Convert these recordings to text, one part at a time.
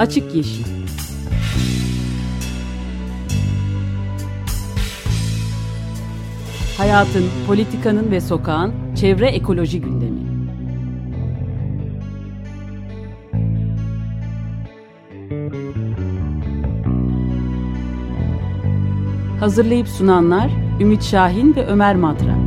Açık Yeşil Hayatın, politikanın ve sokağın çevre ekoloji gündemi. Hazırlayıp sunanlar Ümit Şahin ve Ömer Madra.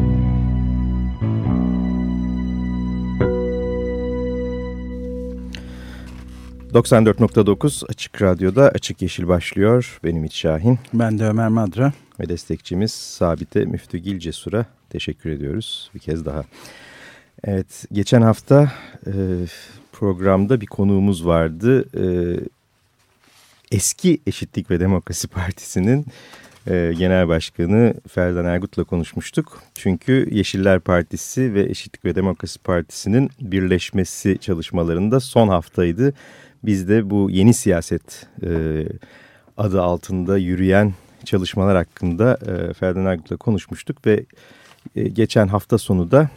...94.9 Açık Radyo'da Açık Yeşil başlıyor. Benim Ümit Şahin. Ben de Ömer Madra. Ve destekçimiz Sabite Müftügil Cesur'a teşekkür ediyoruz bir kez daha. Evet, geçen hafta e, programda bir konuğumuz vardı. E, eski Eşitlik ve Demokrasi Partisi'nin e, Genel Başkanı Ferdan Ergut'la konuşmuştuk. Çünkü Yeşiller Partisi ve Eşitlik ve Demokrasi Partisi'nin birleşmesi çalışmalarında son haftaydı. Biz de bu yeni siyaset e, adı altında yürüyen çalışmalar hakkında e, Ferdan Ergut'la konuşmuştuk ve e, geçen hafta sonu da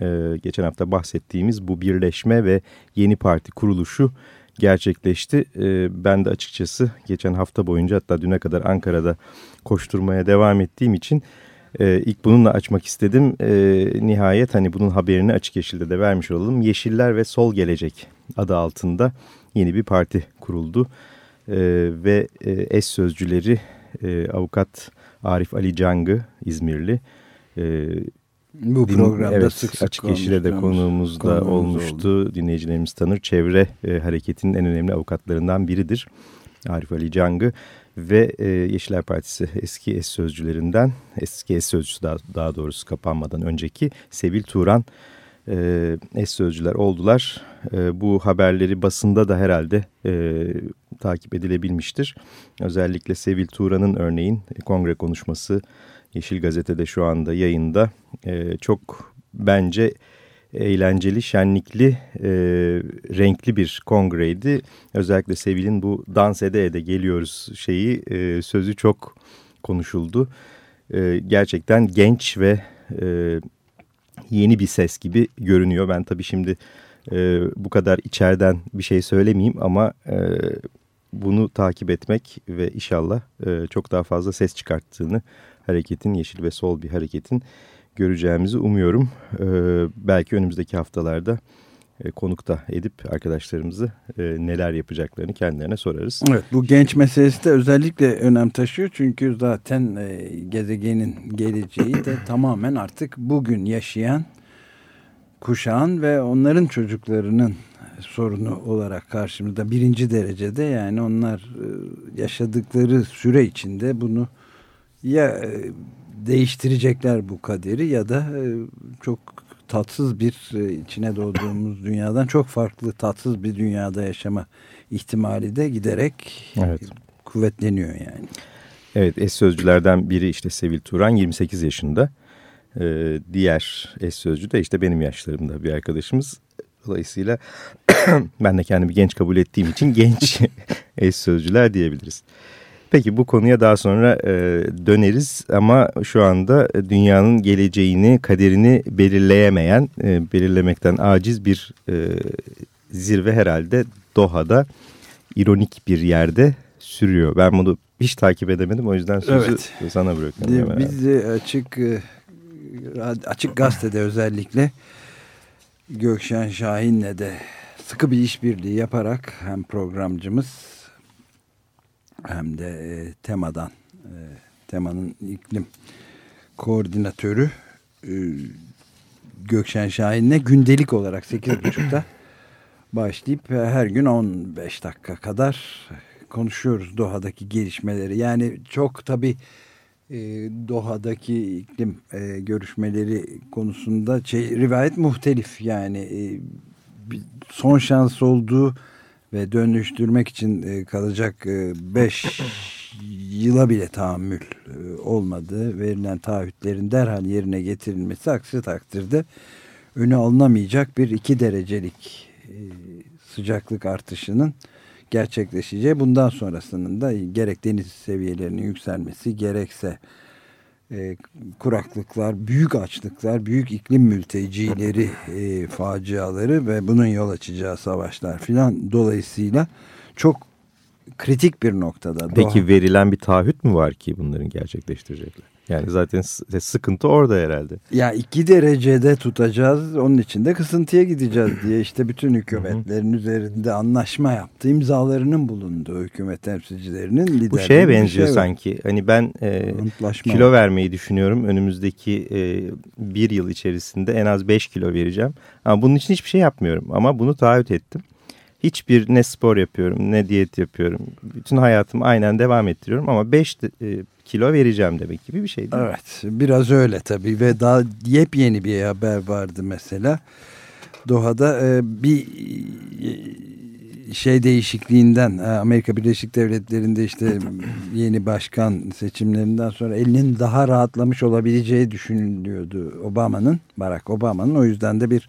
e, geçen hafta bahsettiğimiz bu birleşme ve yeni parti kuruluşu gerçekleşti. E, ben de açıkçası geçen hafta boyunca hatta düne kadar Ankara'da koşturmaya devam ettiğim için e, ilk bununla açmak istedim. E, nihayet hani bunun haberini açık yeşilde de vermiş olalım. Yeşiller ve Sol Gelecek adı altında yeni bir parti kuruldu. E, ve e, eş sözcüleri avukat Arif Ali Cangı İzmirli. E, bu programda evet, sık sık Açık Yeşil'e de konuğumuz da olmuştu. Oldu. Dinleyicilerimiz tanır. Çevre e, hareketinin en önemli avukatlarından biridir. Arif Ali Cangı ve e, Yeşiller Partisi eski eş sözcülerinden, eski eş sözcüsü daha, daha doğrusu kapanmadan önceki Sevil Turan e, eş sözcüler oldular. E, bu haberleri basında da herhalde e, takip edilebilmiştir. Özellikle Sevil Turan'ın örneğin kongre konuşması Yeşil Gazete'de şu anda yayında e, çok bence eğlenceli, şenlikli, e, renkli bir kongreydi. Özellikle Sevil'in bu dans ede ede geliyoruz şeyi e, sözü çok konuşuldu. E, gerçekten genç ve e, yeni bir ses gibi görünüyor. Ben tabii şimdi e, bu kadar içeriden bir şey söylemeyeyim ama e, bunu takip etmek ve inşallah e, çok daha fazla ses çıkarttığını hareketin, yeşil ve sol bir hareketin göreceğimizi umuyorum. E, belki önümüzdeki haftalarda e, konukta edip arkadaşlarımızı e, neler yapacaklarını kendilerine sorarız. Evet bu genç meselesi de özellikle önem taşıyor. Çünkü zaten e, gezegenin geleceği de tamamen artık bugün yaşayan kuşağın ve onların çocuklarının sorunu olarak karşımızda birinci derecede yani onlar e, yaşadıkları süre içinde bunu ya e, değiştirecekler bu kaderi ya da e, çok tatsız bir içine doğduğumuz dünyadan çok farklı tatsız bir dünyada yaşama ihtimali de giderek evet. kuvvetleniyor yani. Evet eş sözcülerden biri işte Sevil Turan 28 yaşında. Ee, diğer eş sözcü de işte benim yaşlarımda bir arkadaşımız. Dolayısıyla ben de kendimi genç kabul ettiğim için genç eş sözcüler diyebiliriz. Peki bu konuya daha sonra e, döneriz ama şu anda dünyanın geleceğini, kaderini belirleyemeyen, e, belirlemekten aciz bir e, zirve herhalde Doha'da ironik bir yerde sürüyor. Ben bunu hiç takip edemedim o yüzden sözü evet. sana bırakıyorum. Biz de açık e, açık gazetede özellikle Gökşen Şahin'le de sıkı bir işbirliği yaparak hem programcımız hem de e, temadan e, temanın iklim koordinatörü e, Gökşen Şahin'le gündelik olarak 8.30'da başlayıp her gün 15 dakika kadar konuşuyoruz Doha'daki gelişmeleri. Yani çok tabii e, Doha'daki iklim e, görüşmeleri konusunda şey, rivayet muhtelif. Yani e, son şans olduğu ve dönüştürmek için kalacak 5 e, yıla bile tahammül e, olmadığı verilen taahhütlerin derhal yerine getirilmesi aksi takdirde önü alınamayacak bir 2 derecelik sıcaklık artışının gerçekleşeceği bundan sonrasının da gerek deniz seviyelerinin yükselmesi gerekse e, kuraklıklar, büyük açlıklar, büyük iklim mültecileri e, faciaları ve bunun yol açacağı savaşlar filan dolayısıyla çok kritik bir noktada. Peki Doğa. verilen bir taahhüt mü var ki bunların gerçekleştirecekler? Yani zaten sıkıntı orada herhalde. Ya iki derecede tutacağız onun için de kısıntıya gideceğiz diye işte bütün hükümetlerin üzerinde anlaşma yaptı. imzalarının bulunduğu hükümet temsilcilerinin liderliği. Bu şeye benziyor şey sanki. Hani ben e, kilo vermeyi düşünüyorum. Önümüzdeki e, bir yıl içerisinde en az beş kilo vereceğim. Ama bunun için hiçbir şey yapmıyorum. Ama bunu taahhüt ettim. Hiçbir ne spor yapıyorum ne diyet yapıyorum. Bütün hayatımı aynen devam ettiriyorum ama 5 e, kilo vereceğim demek gibi bir şey değil Evet biraz öyle tabii ve daha yepyeni bir haber vardı mesela. Doha'da e, bir e, şey değişikliğinden Amerika Birleşik Devletleri'nde işte yeni başkan seçimlerinden sonra elinin daha rahatlamış olabileceği düşünülüyordu Obama'nın Barack Obama'nın o yüzden de bir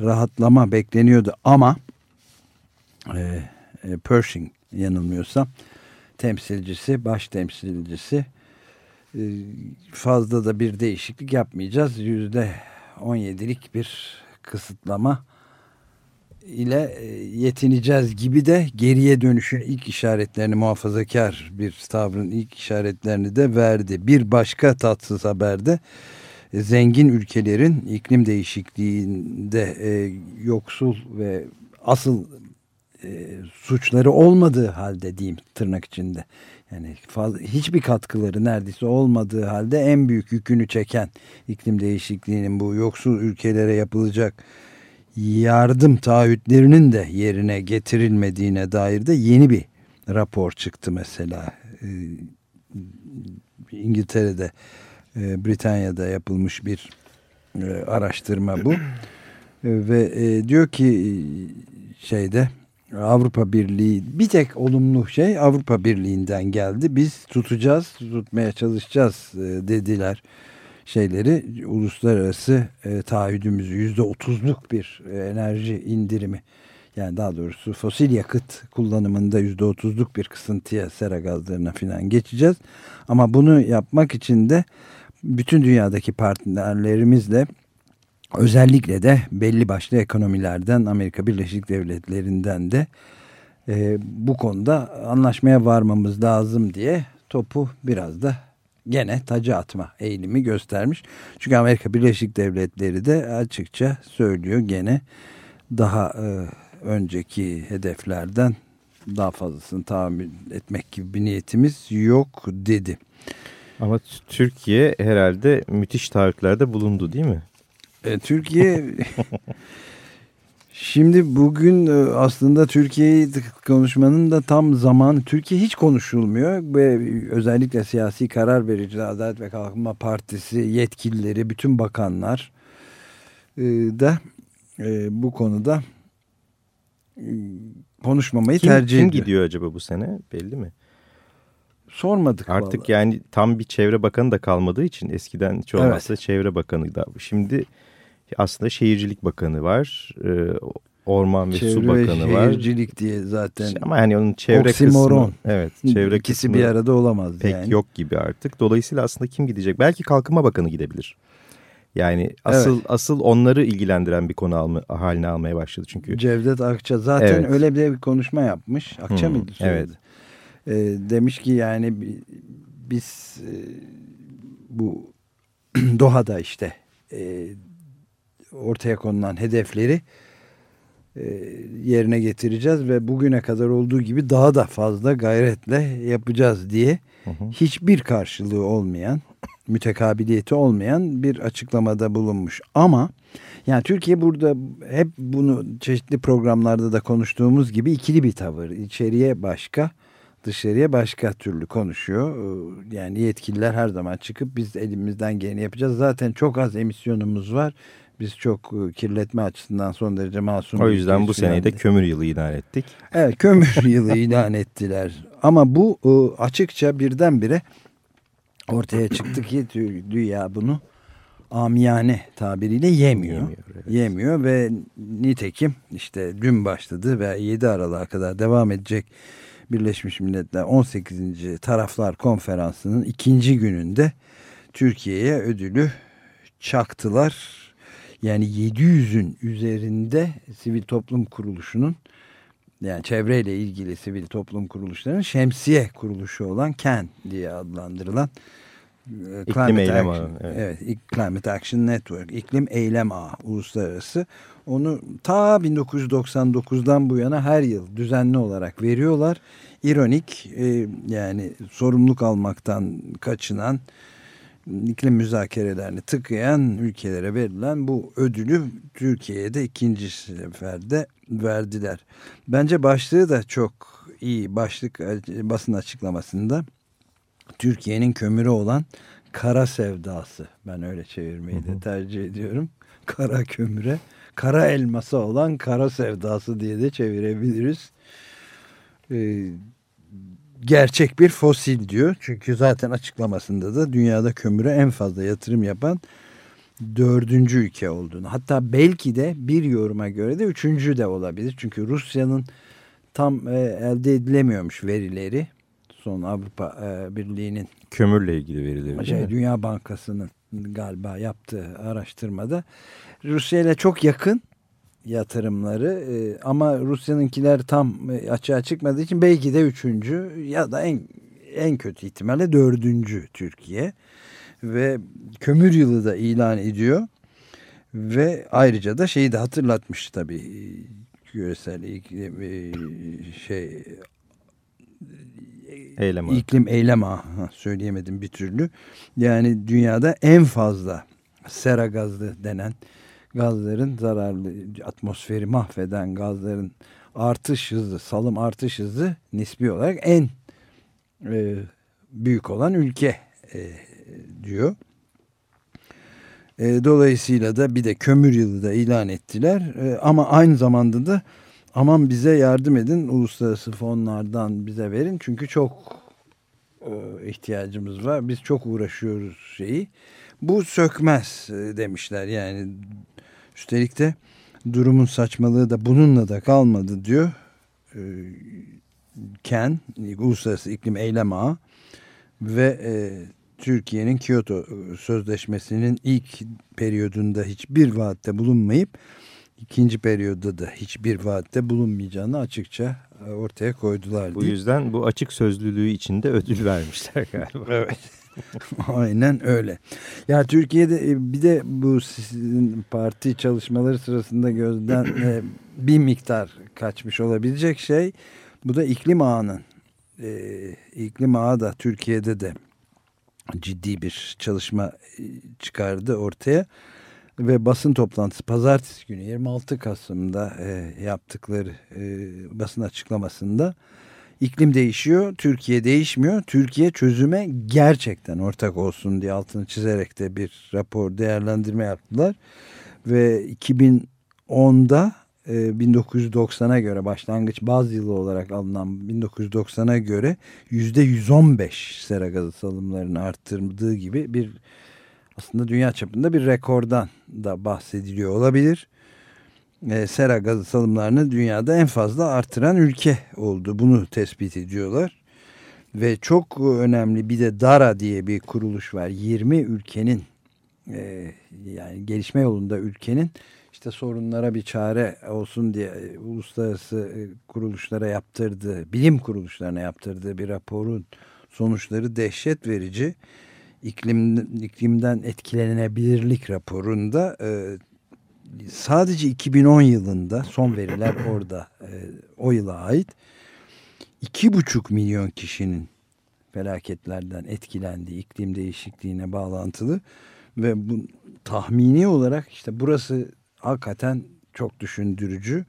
rahatlama bekleniyordu ama e, e, Pershing yanılmıyorsam temsilcisi, baş temsilcisi e, fazla da bir değişiklik yapmayacağız. Yüzde 17'lik bir kısıtlama ile e, yetineceğiz gibi de geriye dönüşün ilk işaretlerini muhafazakar bir tavrın ilk işaretlerini de verdi. Bir başka tatsız haberde e, zengin ülkelerin iklim değişikliğinde e, yoksul ve asıl e, suçları olmadığı halde diyeyim tırnak içinde. Yani fazla, hiçbir katkıları neredeyse olmadığı halde en büyük yükünü çeken iklim değişikliğinin bu yoksul ülkelere yapılacak yardım taahhütlerinin de yerine getirilmediğine dair de yeni bir rapor çıktı mesela. Ee, İngiltere'de, e, Britanya'da yapılmış bir e, araştırma bu. Ve e, diyor ki şeyde Avrupa Birliği bir tek olumlu şey Avrupa Birliği'nden geldi. Biz tutacağız, tutmaya çalışacağız e, dediler şeyleri. Uluslararası e, taahhüdümüzü yüzde otuzluk bir e, enerji indirimi yani daha doğrusu fosil yakıt kullanımında yüzde otuzluk bir kısıntıya sera gazlarına filan geçeceğiz. Ama bunu yapmak için de bütün dünyadaki partnerlerimizle özellikle de belli başlı ekonomilerden Amerika Birleşik Devletleri'nden de e, bu konuda anlaşmaya varmamız lazım diye topu biraz da gene tacı atma eğilimi göstermiş. Çünkü Amerika Birleşik Devletleri de açıkça söylüyor gene daha e, önceki hedeflerden daha fazlasını tahammül etmek gibi bir niyetimiz yok dedi. Ama Türkiye herhalde müthiş taahhütlerde bulundu değil mi? E, Türkiye şimdi bugün e, aslında Türkiye'yi konuşmanın da tam zamanı. Türkiye hiç konuşulmuyor ve özellikle siyasi karar verici Adalet ve Kalkınma Partisi yetkilileri, bütün bakanlar e, da e, bu konuda konuşmamayı kim, tercih ediyor. Kim gidiyor acaba bu sene belli mi? Sormadık Artık vallahi. yani tam bir çevre bakanı da kalmadığı için eskiden hiç olmazsa evet. çevre bakanı da. Şimdi aslında Şehircilik Bakanı var. E, Orman ve Çevre Su Bakanı ve var. Şehircilik diye zaten. Ama yani onun çevre Oksimoron. kısmı. Evet, çevre İkisi kısmı bir arada olamaz pek yani. yok gibi artık. Dolayısıyla aslında kim gidecek? Belki Kalkınma Bakanı gidebilir. Yani asıl evet. asıl onları ilgilendiren bir konu alma, haline almaya başladı çünkü. Cevdet Akça zaten evet. öyle bir, bir konuşma yapmış. Akça hmm, mıydı söyledi? Evet. Ee, demiş ki yani biz e, bu Doha'da işte e, ortaya konulan hedefleri e, yerine getireceğiz ve bugüne kadar olduğu gibi daha da fazla gayretle yapacağız diye hı hı. hiçbir karşılığı olmayan, mütekabiliyeti olmayan bir açıklamada bulunmuş. Ama yani Türkiye burada hep bunu çeşitli programlarda da konuştuğumuz gibi ikili bir tavır. İçeriye başka, dışarıya başka türlü konuşuyor. Yani yetkililer her zaman çıkıp biz elimizden geleni yapacağız. Zaten çok az emisyonumuz var biz çok e, kirletme açısından son derece masum. O yüzden bu seneyi de kömür yılı ilan ettik. Evet kömür yılı ilan ettiler. Ama bu e, açıkça birdenbire ortaya çıktı ki dünya bunu amiyane tabiriyle yemiyor. Yemiyor, evet. yemiyor ve nitekim işte dün başladı ve 7 Aralık'a kadar devam edecek Birleşmiş Milletler 18. Taraflar Konferansı'nın ikinci gününde Türkiye'ye ödülü çaktılar yani 700'ün üzerinde sivil toplum kuruluşunun yani çevreyle ilgili sivil toplum kuruluşlarının şemsiye kuruluşu olan CAN diye adlandırılan e, İklim Eylem Ağı. Evet. evet, Climate Action Network, İklim Eylem Ağı uluslararası. Onu ta 1999'dan bu yana her yıl düzenli olarak veriyorlar. İronik e, yani sorumluluk almaktan kaçınan iklim müzakerelerini tıkayan ülkelere verilen bu ödülü Türkiye'de ikinci seferde verdiler. Bence başlığı da çok iyi başlık basın açıklamasında Türkiye'nin kömürü olan kara sevdası. Ben öyle çevirmeyi de tercih ediyorum. Kara kömüre, kara elması olan kara sevdası diye de çevirebiliriz. Ee, gerçek bir fosil diyor. Çünkü zaten açıklamasında da dünyada kömüre en fazla yatırım yapan dördüncü ülke olduğunu. Hatta belki de bir yoruma göre de üçüncü de olabilir. Çünkü Rusya'nın tam e, elde edilemiyormuş verileri. Son Avrupa e, Birliği'nin kömürle ilgili verileri. Şey, Dünya Bankası'nın galiba yaptığı araştırmada Rusya ile çok yakın yatırımları e, ama Rusya'nınkiler tam e, açığa çıkmadığı için belki de üçüncü ya da en en kötü ihtimalle dördüncü Türkiye. Ve kömür yılı da ilan ediyor. Ve ayrıca da şeyi de hatırlatmış tabii küresel iklim e, şey eylem iklim eylem söyleyemedim bir türlü. Yani dünyada en fazla sera gazlı denen gazların zararlı atmosferi mahveden gazların artış hızı salım artış hızı nispi olarak en e, büyük olan ülke e, diyor. E, dolayısıyla da bir de kömür yılı da ilan ettiler. E, ama aynı zamanda da aman bize yardım edin uluslararası fonlardan bize verin. Çünkü çok e, ihtiyacımız var. Biz çok uğraşıyoruz şeyi. Bu sökmez e, demişler yani. Üstelik de durumun saçmalığı da bununla da kalmadı diyor. E, Ken, Uluslararası İklim Eylem Ağı ve e, Türkiye'nin Kyoto e, Sözleşmesi'nin ilk periyodunda hiçbir vaatte bulunmayıp ikinci periyoda da hiçbir vaatte bulunmayacağını açıkça e, ortaya koydular. Bu yüzden bu açık sözlülüğü içinde ödül vermişler galiba. evet. Aynen öyle. Ya Türkiye'de e, bir de bu sizin parti çalışmaları sırasında gözden bir miktar kaçmış olabilecek şey bu da iklim ağının. iklim ağı da Türkiye'de de ciddi bir çalışma e, çıkardı ortaya ve basın toplantısı pazartesi günü 26 Kasım'da e, yaptıkları e, basın açıklamasında iklim değişiyor, Türkiye değişmiyor. Türkiye çözüme gerçekten ortak olsun diye altını çizerek de bir rapor değerlendirme yaptılar. Ve 2010'da 1990'a ee, göre başlangıç baz yılı olarak alınan 1990'a göre %115 sera gazı salımlarını arttırdığı gibi bir aslında dünya çapında bir rekordan da bahsediliyor olabilir. E, sera gazı salımlarını dünyada en fazla artıran ülke oldu. Bunu tespit ediyorlar. Ve çok önemli bir de DARA diye bir kuruluş var. 20 ülkenin e, yani gelişme yolunda ülkenin işte sorunlara bir çare olsun diye e, uluslararası e, kuruluşlara yaptırdığı, bilim kuruluşlarına yaptırdığı bir raporun sonuçları dehşet verici. İklim, iklimden etkilenebilirlik raporunda e, sadece 2010 yılında son veriler orada e, o yıla ait 2,5 milyon kişinin felaketlerden etkilendiği iklim değişikliğine bağlantılı ve bu tahmini olarak işte burası hakikaten çok düşündürücü.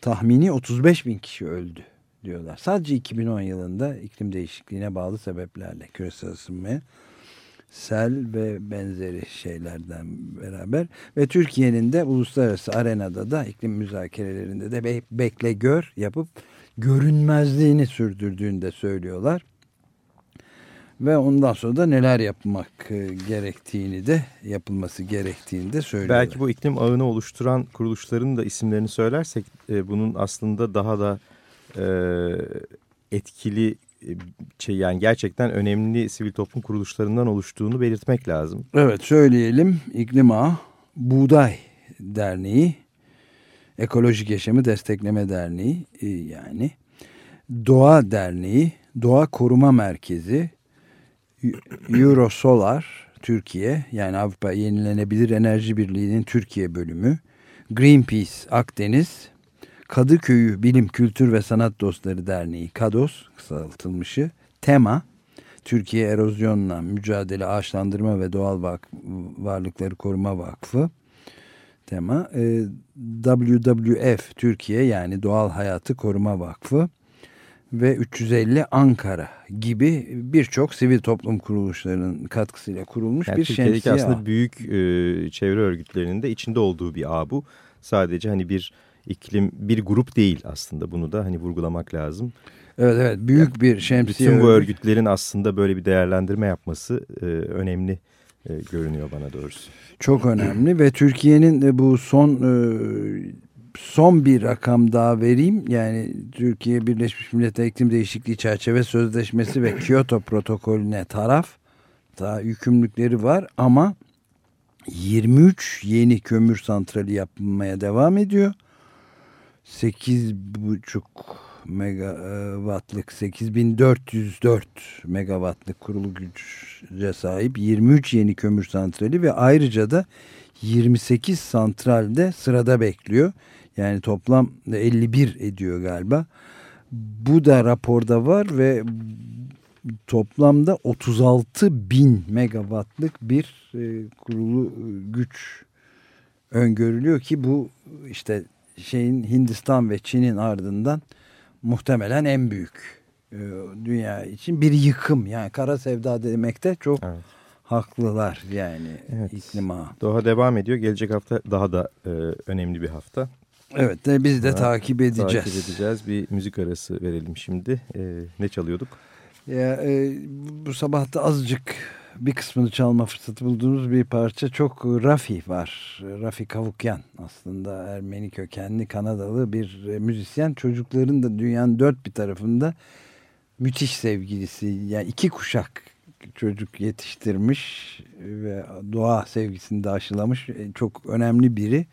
Tahmini 35 bin kişi öldü diyorlar. Sadece 2010 yılında iklim değişikliğine bağlı sebeplerle küresel ısınmaya sel ve benzeri şeylerden beraber ve Türkiye'nin de uluslararası arenada da iklim müzakerelerinde de be bekle gör yapıp görünmezliğini sürdürdüğünü de söylüyorlar ve ondan sonra da neler yapmak e, gerektiğini de yapılması gerektiğini de söylüyorlar. Belki bu iklim ağını oluşturan kuruluşların da isimlerini söylersek e, bunun aslında daha da e, etkili şey yani gerçekten önemli sivil toplum kuruluşlarından oluştuğunu belirtmek lazım. Evet söyleyelim iklim ağı Buğday Derneği Ekolojik Yaşamı Destekleme Derneği e, yani Doğa Derneği, Doğa Koruma Merkezi, Eurosolar Türkiye yani Avrupa Yenilenebilir Enerji Birliği'nin Türkiye bölümü, Greenpeace Akdeniz, Kadıköy'ü Bilim, Kültür ve Sanat Dostları Derneği, KADOS kısaltılmışı, TEMA, Türkiye Erozyonla Mücadele Ağaçlandırma ve Doğal Vak Varlıkları Koruma Vakfı, tema e, WWF Türkiye yani Doğal Hayatı Koruma Vakfı ve 350 Ankara gibi birçok sivil toplum kuruluşlarının katkısıyla kurulmuş yani bir Türkiye'deki şemsiye aslında büyük e, çevre örgütlerinin de içinde olduğu bir ağ bu. Sadece hani bir iklim bir grup değil aslında bunu da hani vurgulamak lazım. Evet evet büyük bir şemsiye. Bütün bu örgütlerin aslında böyle bir değerlendirme yapması e, önemli e, görünüyor bana doğrusu. Çok önemli ve Türkiye'nin bu son e, son bir rakam daha vereyim. Yani Türkiye Birleşmiş Milletler İklim Değişikliği Çerçeve Sözleşmesi ve Kyoto protokolüne taraf daha yükümlülükleri var ama 23 yeni kömür santrali yapmaya devam ediyor. 8,5 megawattlık 8404 megawattlık kurulu güce sahip 23 yeni kömür santrali ve ayrıca da 28 santralde sırada bekliyor. Yani toplam 51 ediyor galiba. Bu da raporda var ve toplamda 36 bin megawattlık bir e, kurulu güç öngörülüyor ki bu işte şeyin Hindistan ve Çin'in ardından muhtemelen en büyük e, dünya için bir yıkım yani kara sevda demekte çok evet. haklılar yani evet. iklim ağı. Doğa devam ediyor gelecek hafta daha da e, önemli bir hafta. Evet de biz de ha, takip edeceğiz. Takip edeceğiz bir müzik arası verelim şimdi e, ne çalıyorduk? Ya, e, bu sabah da azıcık bir kısmını çalma fırsatı bulduğumuz bir parça çok Rafi var. Rafi Kavukyan aslında Ermeni kökenli Kanadalı bir e, müzisyen. Çocukların da dünyanın dört bir tarafında müthiş sevgilisi. Yani iki kuşak çocuk yetiştirmiş ve doğa sevgisini de aşılamış. E, çok önemli biri.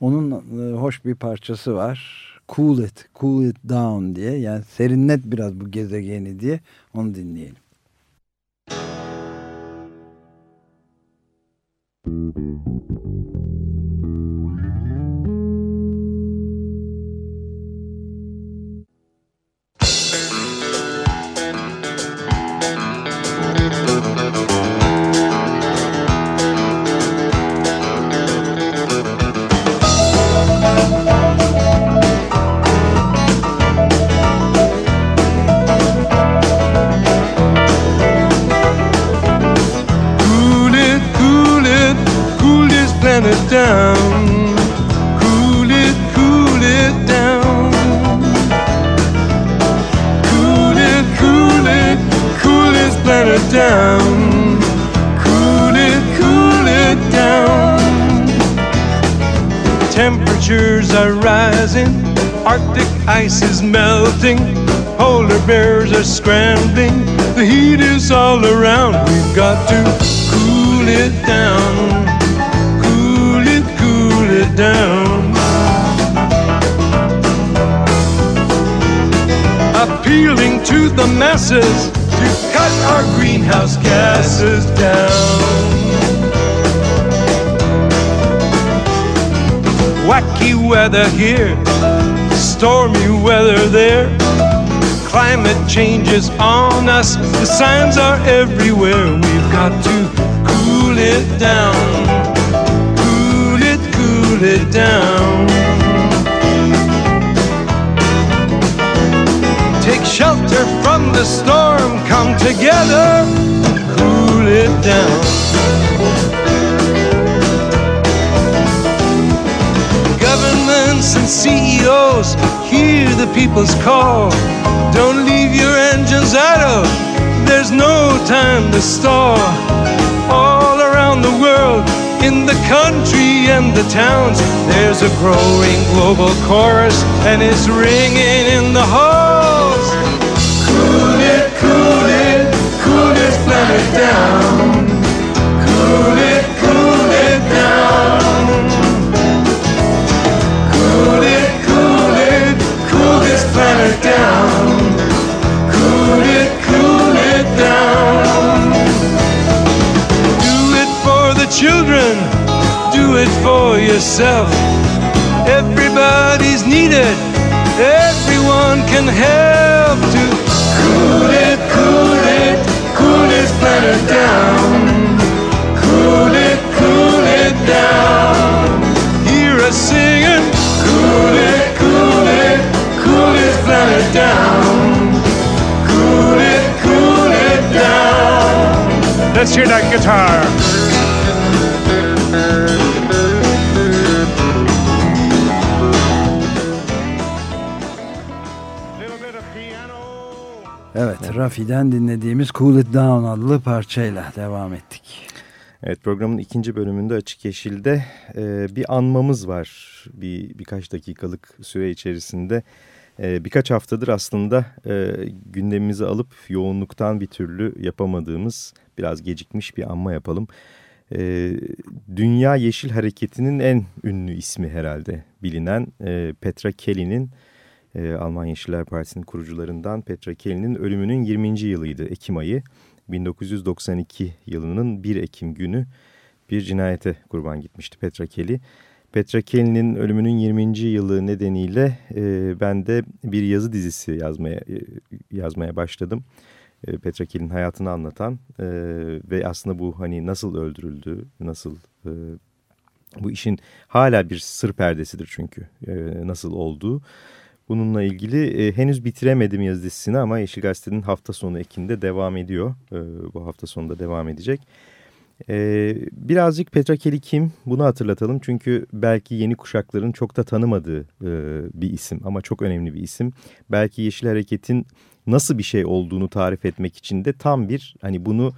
Onun e, hoş bir parçası var. Cool It, Cool It Down diye. Yani serinlet biraz bu gezegeni diye. Onu dinleyelim. Thank you. Ice is melting, polar bears are scrambling, the heat is all around. We've got to cool it down, cool it, cool it down. Appealing to the masses to cut our greenhouse gases down. Wacky weather here stormy weather there. Climate change is on us, the signs are everywhere. We've got to cool it down, cool it, cool it down. Take shelter from the storm, come together, cool it down. The people's call. Don't leave your engines idle, there's no time to stall. All around the world, in the country and the towns, there's a growing global chorus, and it's ringing in the halls. Cool it, cool it, cool this planet down. Yourself. Everybody's needed, everyone can help to cool it, cool it, cool this planet down. Cool it, cool it down. Hear us singing, cool it, cool it, cool this planet down. Cool it, cool it down. Let's hear that guitar. Rafi'den dinlediğimiz Cool It Down adlı parçayla devam ettik. Evet programın ikinci bölümünde Açık Yeşil'de e, bir anmamız var. Bir birkaç dakikalık süre içerisinde e, birkaç haftadır aslında e, gündemimizi alıp yoğunluktan bir türlü yapamadığımız biraz gecikmiş bir anma yapalım. E, Dünya Yeşil Hareketi'nin en ünlü ismi herhalde bilinen e, Petra Kelly'nin e, Alman Yeşiller Partisi'nin kurucularından Petra Kelly'nin ölümünün 20. yılıydı Ekim ayı. 1992 yılının 1 Ekim günü bir cinayete kurban gitmişti Petra Kelly. Petra Kelly'nin ölümünün 20. yılı nedeniyle e, ben de bir yazı dizisi yazmaya e, yazmaya başladım. E, Petra Kelly'nin hayatını anlatan e, ve aslında bu hani nasıl öldürüldü, nasıl e, bu işin hala bir sır perdesidir çünkü e, nasıl olduğu. Bununla ilgili e, henüz bitiremedim yazı dizisini ama Yeşil Gazete'nin hafta sonu ekinde devam ediyor. E, bu hafta sonunda devam edecek. E, birazcık Petra Kelly kim bunu hatırlatalım. Çünkü belki yeni kuşakların çok da tanımadığı e, bir isim ama çok önemli bir isim. Belki Yeşil Hareket'in nasıl bir şey olduğunu tarif etmek için de tam bir hani bunu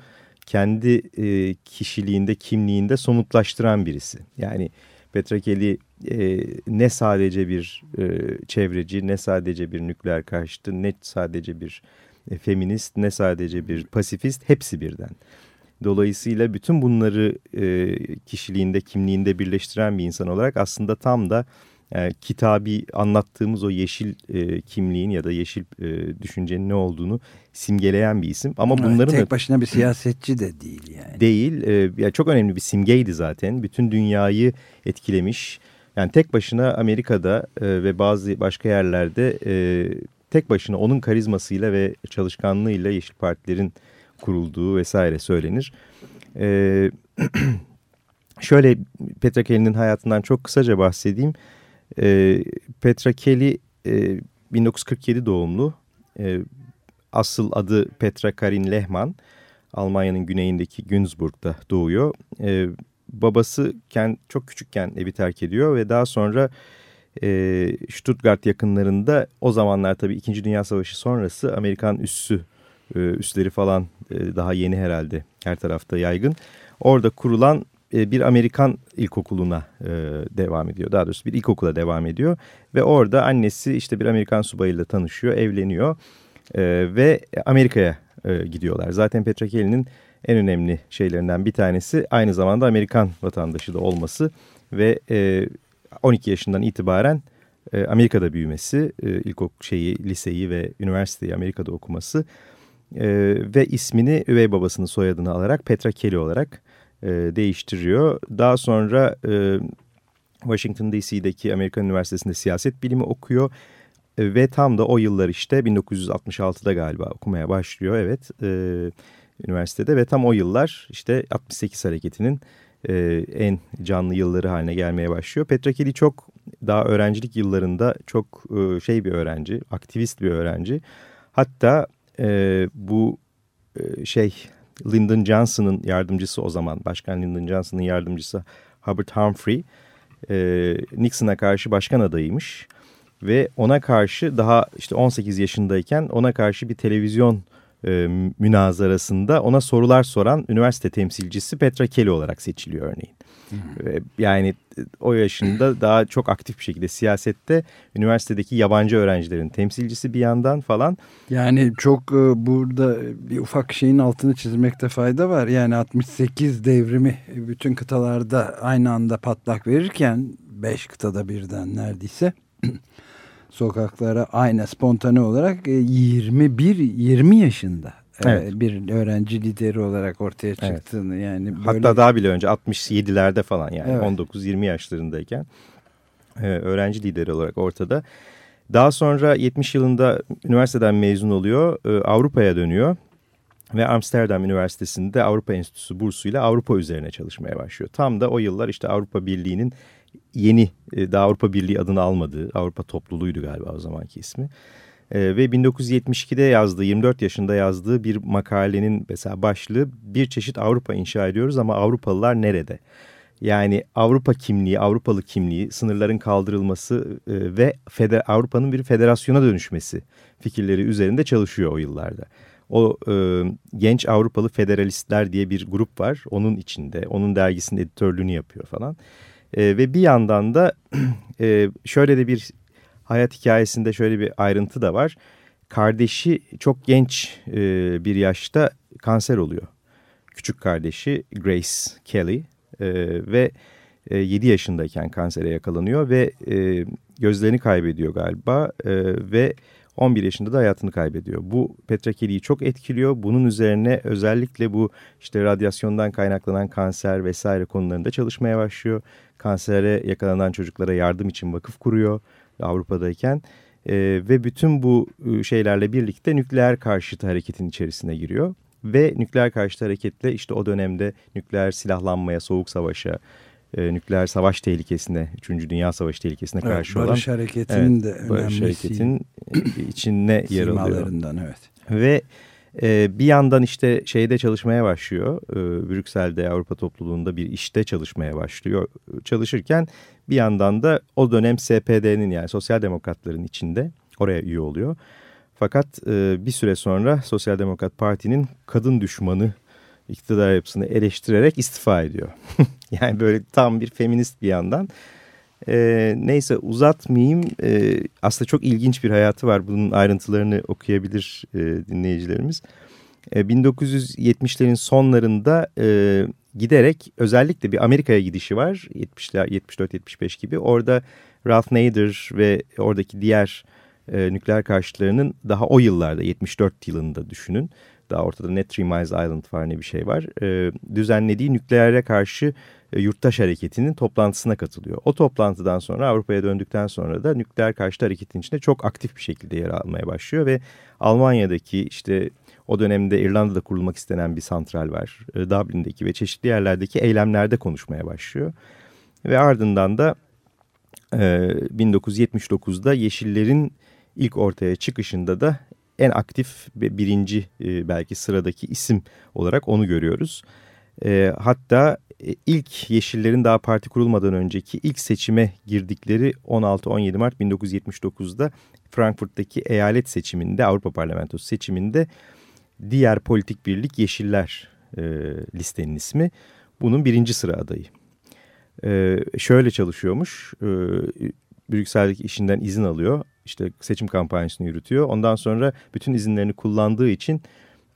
kendi e, kişiliğinde, kimliğinde somutlaştıran birisi. Yani Petra Kelly e, ne sadece bir e, çevreci, ne sadece bir nükleer karşıtı, ne sadece bir e, feminist, ne sadece bir pasifist, hepsi birden. Dolayısıyla bütün bunları e, kişiliğinde, kimliğinde birleştiren bir insan olarak aslında tam da e, kitabi anlattığımız o yeşil e, kimliğin ya da yeşil e, düşüncenin ne olduğunu simgeleyen bir isim. Ama bunların tek başına bir siyasetçi de değil yani. Değil. E, yani çok önemli bir simgeydi zaten. Bütün dünyayı etkilemiş. Yani tek başına Amerika'da e, ve bazı başka yerlerde e, tek başına onun karizmasıyla ve çalışkanlığıyla Yeşil Partilerin kurulduğu vesaire söylenir. E, şöyle Petra Kelly'nin hayatından çok kısaca bahsedeyim. E, Petra Kelly e, 1947 doğumlu. E, asıl adı Petra Karin Lehmann. Almanya'nın güneyindeki Günzburg'da doğuyor. E, babası kend, çok küçükken evi terk ediyor ve daha sonra e, Stuttgart yakınlarında o zamanlar tabii 2. Dünya Savaşı sonrası Amerikan üssü, e, üsleri falan e, daha yeni herhalde her tarafta yaygın. Orada kurulan e, bir Amerikan ilkokuluna e, devam ediyor. Daha doğrusu bir ilkokula devam ediyor. Ve orada annesi işte bir Amerikan subayıyla tanışıyor, evleniyor e, ve Amerika'ya gidiyorlar. Zaten Petra Kelly'nin en önemli şeylerinden bir tanesi aynı zamanda Amerikan vatandaşı da olması ve e, 12 yaşından itibaren Amerika'da büyümesi, e, ilkokul şeyi, liseyi ve üniversiteyi Amerika'da okuması ve ismini üvey babasının soyadını alarak Petra Kelly olarak e, değiştiriyor. Daha sonra e, Washington DC'deki Amerikan Üniversitesi'nde siyaset bilimi okuyor e, ve tam da o yıllar işte 1966'da galiba okumaya başlıyor evet e, üniversitede ve tam o yıllar işte 68 hareketinin e, en canlı yılları haline gelmeye başlıyor. Petra Kelly çok daha öğrencilik yıllarında çok e, şey bir öğrenci, aktivist bir öğrenci. Hatta e, bu e, şey Lyndon Johnson'ın yardımcısı o zaman, Başkan Lyndon Johnson'ın yardımcısı Hubert Humphrey, e, Nixon'a karşı başkan adayıymış. Ve ona karşı daha işte 18 yaşındayken ona karşı bir televizyon e, münazarasında ona sorular soran üniversite temsilcisi Petra Kelly olarak seçiliyor örneğin. Yani o yaşında daha çok aktif bir şekilde siyasette üniversitedeki yabancı öğrencilerin temsilcisi bir yandan falan. Yani çok e, burada bir ufak şeyin altını çizmekte fayda var. Yani 68 devrimi bütün kıtalarda aynı anda patlak verirken 5 kıtada birden neredeyse sokaklara aynı spontane olarak 21 20 yaşında evet. bir öğrenci lideri olarak ortaya çıktığını evet. yani böyle... hatta daha bile önce 67'lerde falan yani evet. 19-20 yaşlarındayken öğrenci lideri olarak ortada. Daha sonra 70 yılında üniversiteden mezun oluyor, Avrupa'ya dönüyor ve Amsterdam Üniversitesi'nde Avrupa Enstitüsü bursuyla Avrupa üzerine çalışmaya başlıyor. Tam da o yıllar işte Avrupa Birliği'nin yeni, daha Avrupa Birliği adını almadığı, Avrupa topluluğuydu galiba o zamanki ismi. Ee, ve 1972'de yazdığı 24 yaşında yazdığı bir makalenin mesela başlığı bir çeşit Avrupa inşa ediyoruz ama Avrupalılar nerede? Yani Avrupa kimliği, Avrupalı kimliği, sınırların kaldırılması e, ve Avrupa'nın bir federasyona dönüşmesi fikirleri üzerinde çalışıyor o yıllarda. O e, genç Avrupalı federalistler diye bir grup var. Onun içinde, onun dergisinin editörlüğünü yapıyor falan. E, ve bir yandan da e, şöyle de bir hayat hikayesinde şöyle bir ayrıntı da var. Kardeşi çok genç e, bir yaşta kanser oluyor. Küçük kardeşi Grace Kelly e, ve e, 7 yaşındayken kansere yakalanıyor ve e, gözlerini kaybediyor galiba e, ve 11 yaşında da hayatını kaybediyor. Bu Petra Kelly'yi çok etkiliyor. Bunun üzerine özellikle bu işte radyasyondan kaynaklanan kanser vesaire konularında çalışmaya başlıyor. Kansere yakalanan çocuklara yardım için vakıf kuruyor. Avrupa'dayken e, ve bütün bu e, şeylerle birlikte nükleer karşıtı hareketin içerisine giriyor. Ve nükleer karşıtı hareketle işte o dönemde nükleer silahlanmaya, soğuk savaşa, e, nükleer savaş tehlikesine, 3. Dünya Savaşı tehlikesine evet, karşı barış olan... Barış hareketinin evet, de önemli Barış hareketinin içine yer alıyor. evet. Ve e, bir yandan işte şeyde çalışmaya başlıyor. E, Brüksel'de Avrupa topluluğunda bir işte çalışmaya başlıyor. Çalışırken bir yandan da o dönem SPD'nin yani Sosyal Demokratların içinde oraya üye oluyor. Fakat e, bir süre sonra Sosyal Demokrat Parti'nin kadın düşmanı iktidar yapısını eleştirerek istifa ediyor. yani böyle tam bir feminist bir yandan. E, neyse uzatmayayım. E, aslında çok ilginç bir hayatı var. Bunun ayrıntılarını okuyabilir e, dinleyicilerimiz. E, 1970'lerin sonlarında e, giderek özellikle bir Amerika'ya gidişi var. 70'ler 74-75 gibi. Orada Ralph Nader ve oradaki diğer e, nükleer karşıtlarının daha o yıllarda 74 yılında düşünün. Daha ortada ne Three Miles Island var ne bir şey var. E, düzenlediği nükleere karşı e, yurttaş hareketinin toplantısına katılıyor. O toplantıdan sonra Avrupa'ya döndükten sonra da nükleer karşıtı hareketin içinde çok aktif bir şekilde yer almaya başlıyor ve Almanya'daki işte o dönemde İrlanda'da kurulmak istenen bir santral var. E, Dublin'deki ve çeşitli yerlerdeki eylemlerde konuşmaya başlıyor. Ve ardından da e, 1979'da Yeşillerin ilk ortaya çıkışında da en aktif birinci e, belki sıradaki isim olarak onu görüyoruz. E, hatta e, ilk Yeşillerin daha parti kurulmadan önceki ilk seçime girdikleri 16-17 Mart 1979'da Frankfurt'taki eyalet seçiminde Avrupa Parlamentosu seçiminde diğer politik birlik Yeşiller e, listenin ismi. Bunun birinci sıra adayı. E, şöyle çalışıyormuş. E, Brüksel'deki işinden izin alıyor. İşte seçim kampanyasını yürütüyor. Ondan sonra bütün izinlerini kullandığı için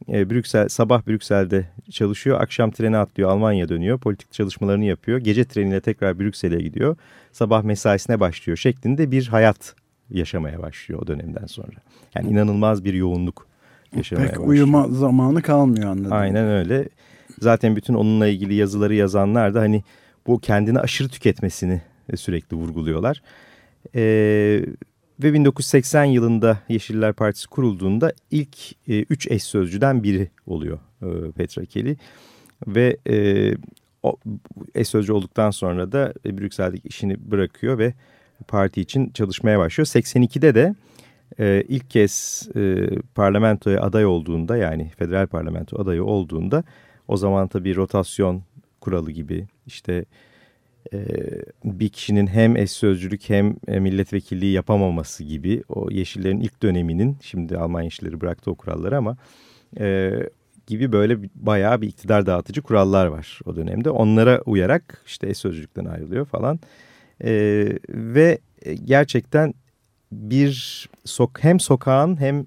e, Brüksel sabah Brüksel'de çalışıyor. Akşam trene atlıyor. Almanya dönüyor. Politik çalışmalarını yapıyor. Gece treniyle tekrar Brüksel'e gidiyor. Sabah mesaisine başlıyor şeklinde bir hayat yaşamaya başlıyor o dönemden sonra. Yani inanılmaz bir yoğunluk yaşamaya Pek başlıyor. uyuma zamanı kalmıyor anladım. Aynen öyle. Zaten bütün onunla ilgili yazıları yazanlar da hani bu kendini aşırı tüketmesini sürekli vurguluyorlar. Ee, ve 1980 yılında Yeşiller Partisi kurulduğunda ilk e, üç eş sözcüden biri oluyor e, Petra Kelly. Ve e, o, eş sözcü olduktan sonra da e, Brüksel'deki işini bırakıyor ve parti için çalışmaya başlıyor. 82'de de e, ilk kez e, parlamentoya aday olduğunda yani federal parlamento adayı olduğunda o zaman tabii rotasyon kuralı gibi işte bir kişinin hem eş sözcülük hem e, milletvekilliği yapamaması gibi o Yeşillerin ilk döneminin şimdi Alman Yeşilleri bıraktı o kuralları ama e, gibi böyle bayağı bir iktidar dağıtıcı kurallar var o dönemde. Onlara uyarak işte eş sözcülükten ayrılıyor falan e, ve gerçekten bir sok hem sokağın hem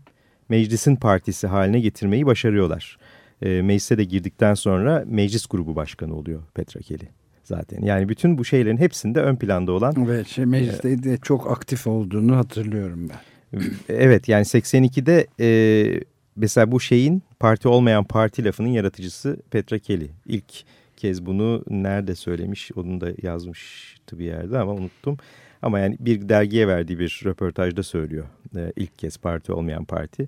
meclisin partisi haline getirmeyi başarıyorlar. E, meclise de girdikten sonra meclis grubu başkanı oluyor Petra Kelly zaten. Yani bütün bu şeylerin hepsinde ön planda olan. Ve şey, mecliste e, de çok aktif olduğunu hatırlıyorum ben. Evet yani 82'de e, mesela bu şeyin parti olmayan parti lafının yaratıcısı Petra Kelly. İlk kez bunu nerede söylemiş onu da yazmıştı bir yerde ama unuttum. Ama yani bir dergiye verdiği bir röportajda söylüyor e, ilk kez parti olmayan parti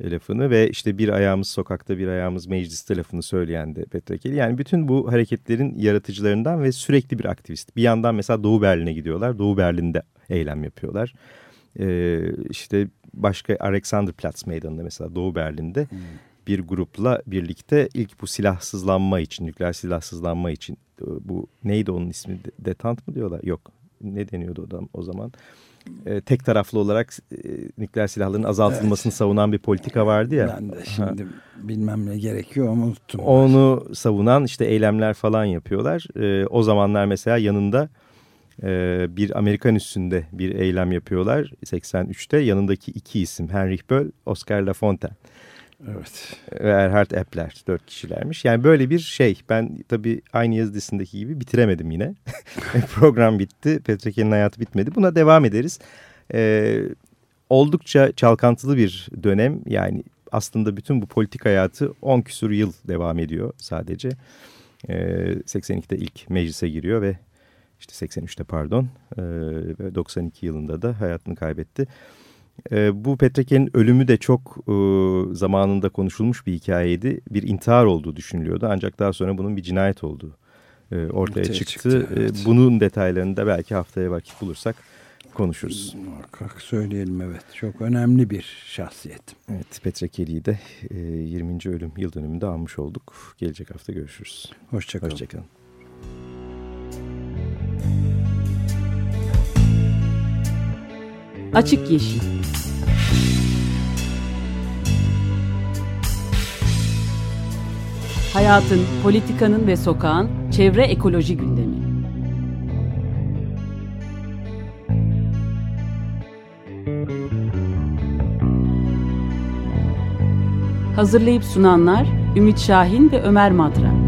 lafını ve işte bir ayağımız sokakta bir ayağımız mecliste lafını söyleyen de Petra Kelly. Yani bütün bu hareketlerin yaratıcılarından ve sürekli bir aktivist. Bir yandan mesela Doğu Berlin'e gidiyorlar. Doğu Berlin'de eylem yapıyorlar. Ee, işte başka Alexanderplatz meydanında mesela Doğu Berlin'de hmm. bir grupla birlikte ilk bu silahsızlanma için, nükleer silahsızlanma için bu neydi onun ismi? Detant mı diyorlar? Yok. Ne deniyordu o zaman? E, tek taraflı olarak e, nükleer silahların azaltılmasını evet. savunan bir politika vardı ya. Ben de şimdi ha. bilmem ne gerekiyor ama unuttum. Onu savunan işte eylemler falan yapıyorlar. E, o zamanlar mesela yanında e, bir Amerikan üstünde bir eylem yapıyorlar 83'te. Yanındaki iki isim Heinrich Böll, Oscar Lafontaine. Evet. Ve Erhard Epler dört kişilermiş. Yani böyle bir şey. Ben tabii aynı yazı dizisindeki gibi bitiremedim yine. Program bitti. Petreke'nin hayatı bitmedi. Buna devam ederiz. Ee, oldukça çalkantılı bir dönem. Yani aslında bütün bu politik hayatı 10 küsur yıl devam ediyor sadece. Ee, 82'de ilk meclise giriyor ve işte 83'te pardon e, ve 92 yılında da hayatını kaybetti. E, bu Petreke'nin ölümü de çok e, zamanında konuşulmuş bir hikayeydi. Bir intihar olduğu düşünülüyordu ancak daha sonra bunun bir cinayet olduğu e, ortaya, ortaya çıktı. çıktı evet. e, bunun detaylarını da belki haftaya vakit bulursak konuşuruz. Muhakkak söyleyelim evet. Çok önemli bir şahsiyet. Evet Petrekeli'yi de e, 20. ölüm yıl dönümünde almış olduk. Gelecek hafta görüşürüz. Hoşçakalın. Hoşçakalın. Açık Yeşil Hayatın, politikanın ve sokağın çevre ekoloji gündemi. Hazırlayıp sunanlar Ümit Şahin ve Ömer Madra.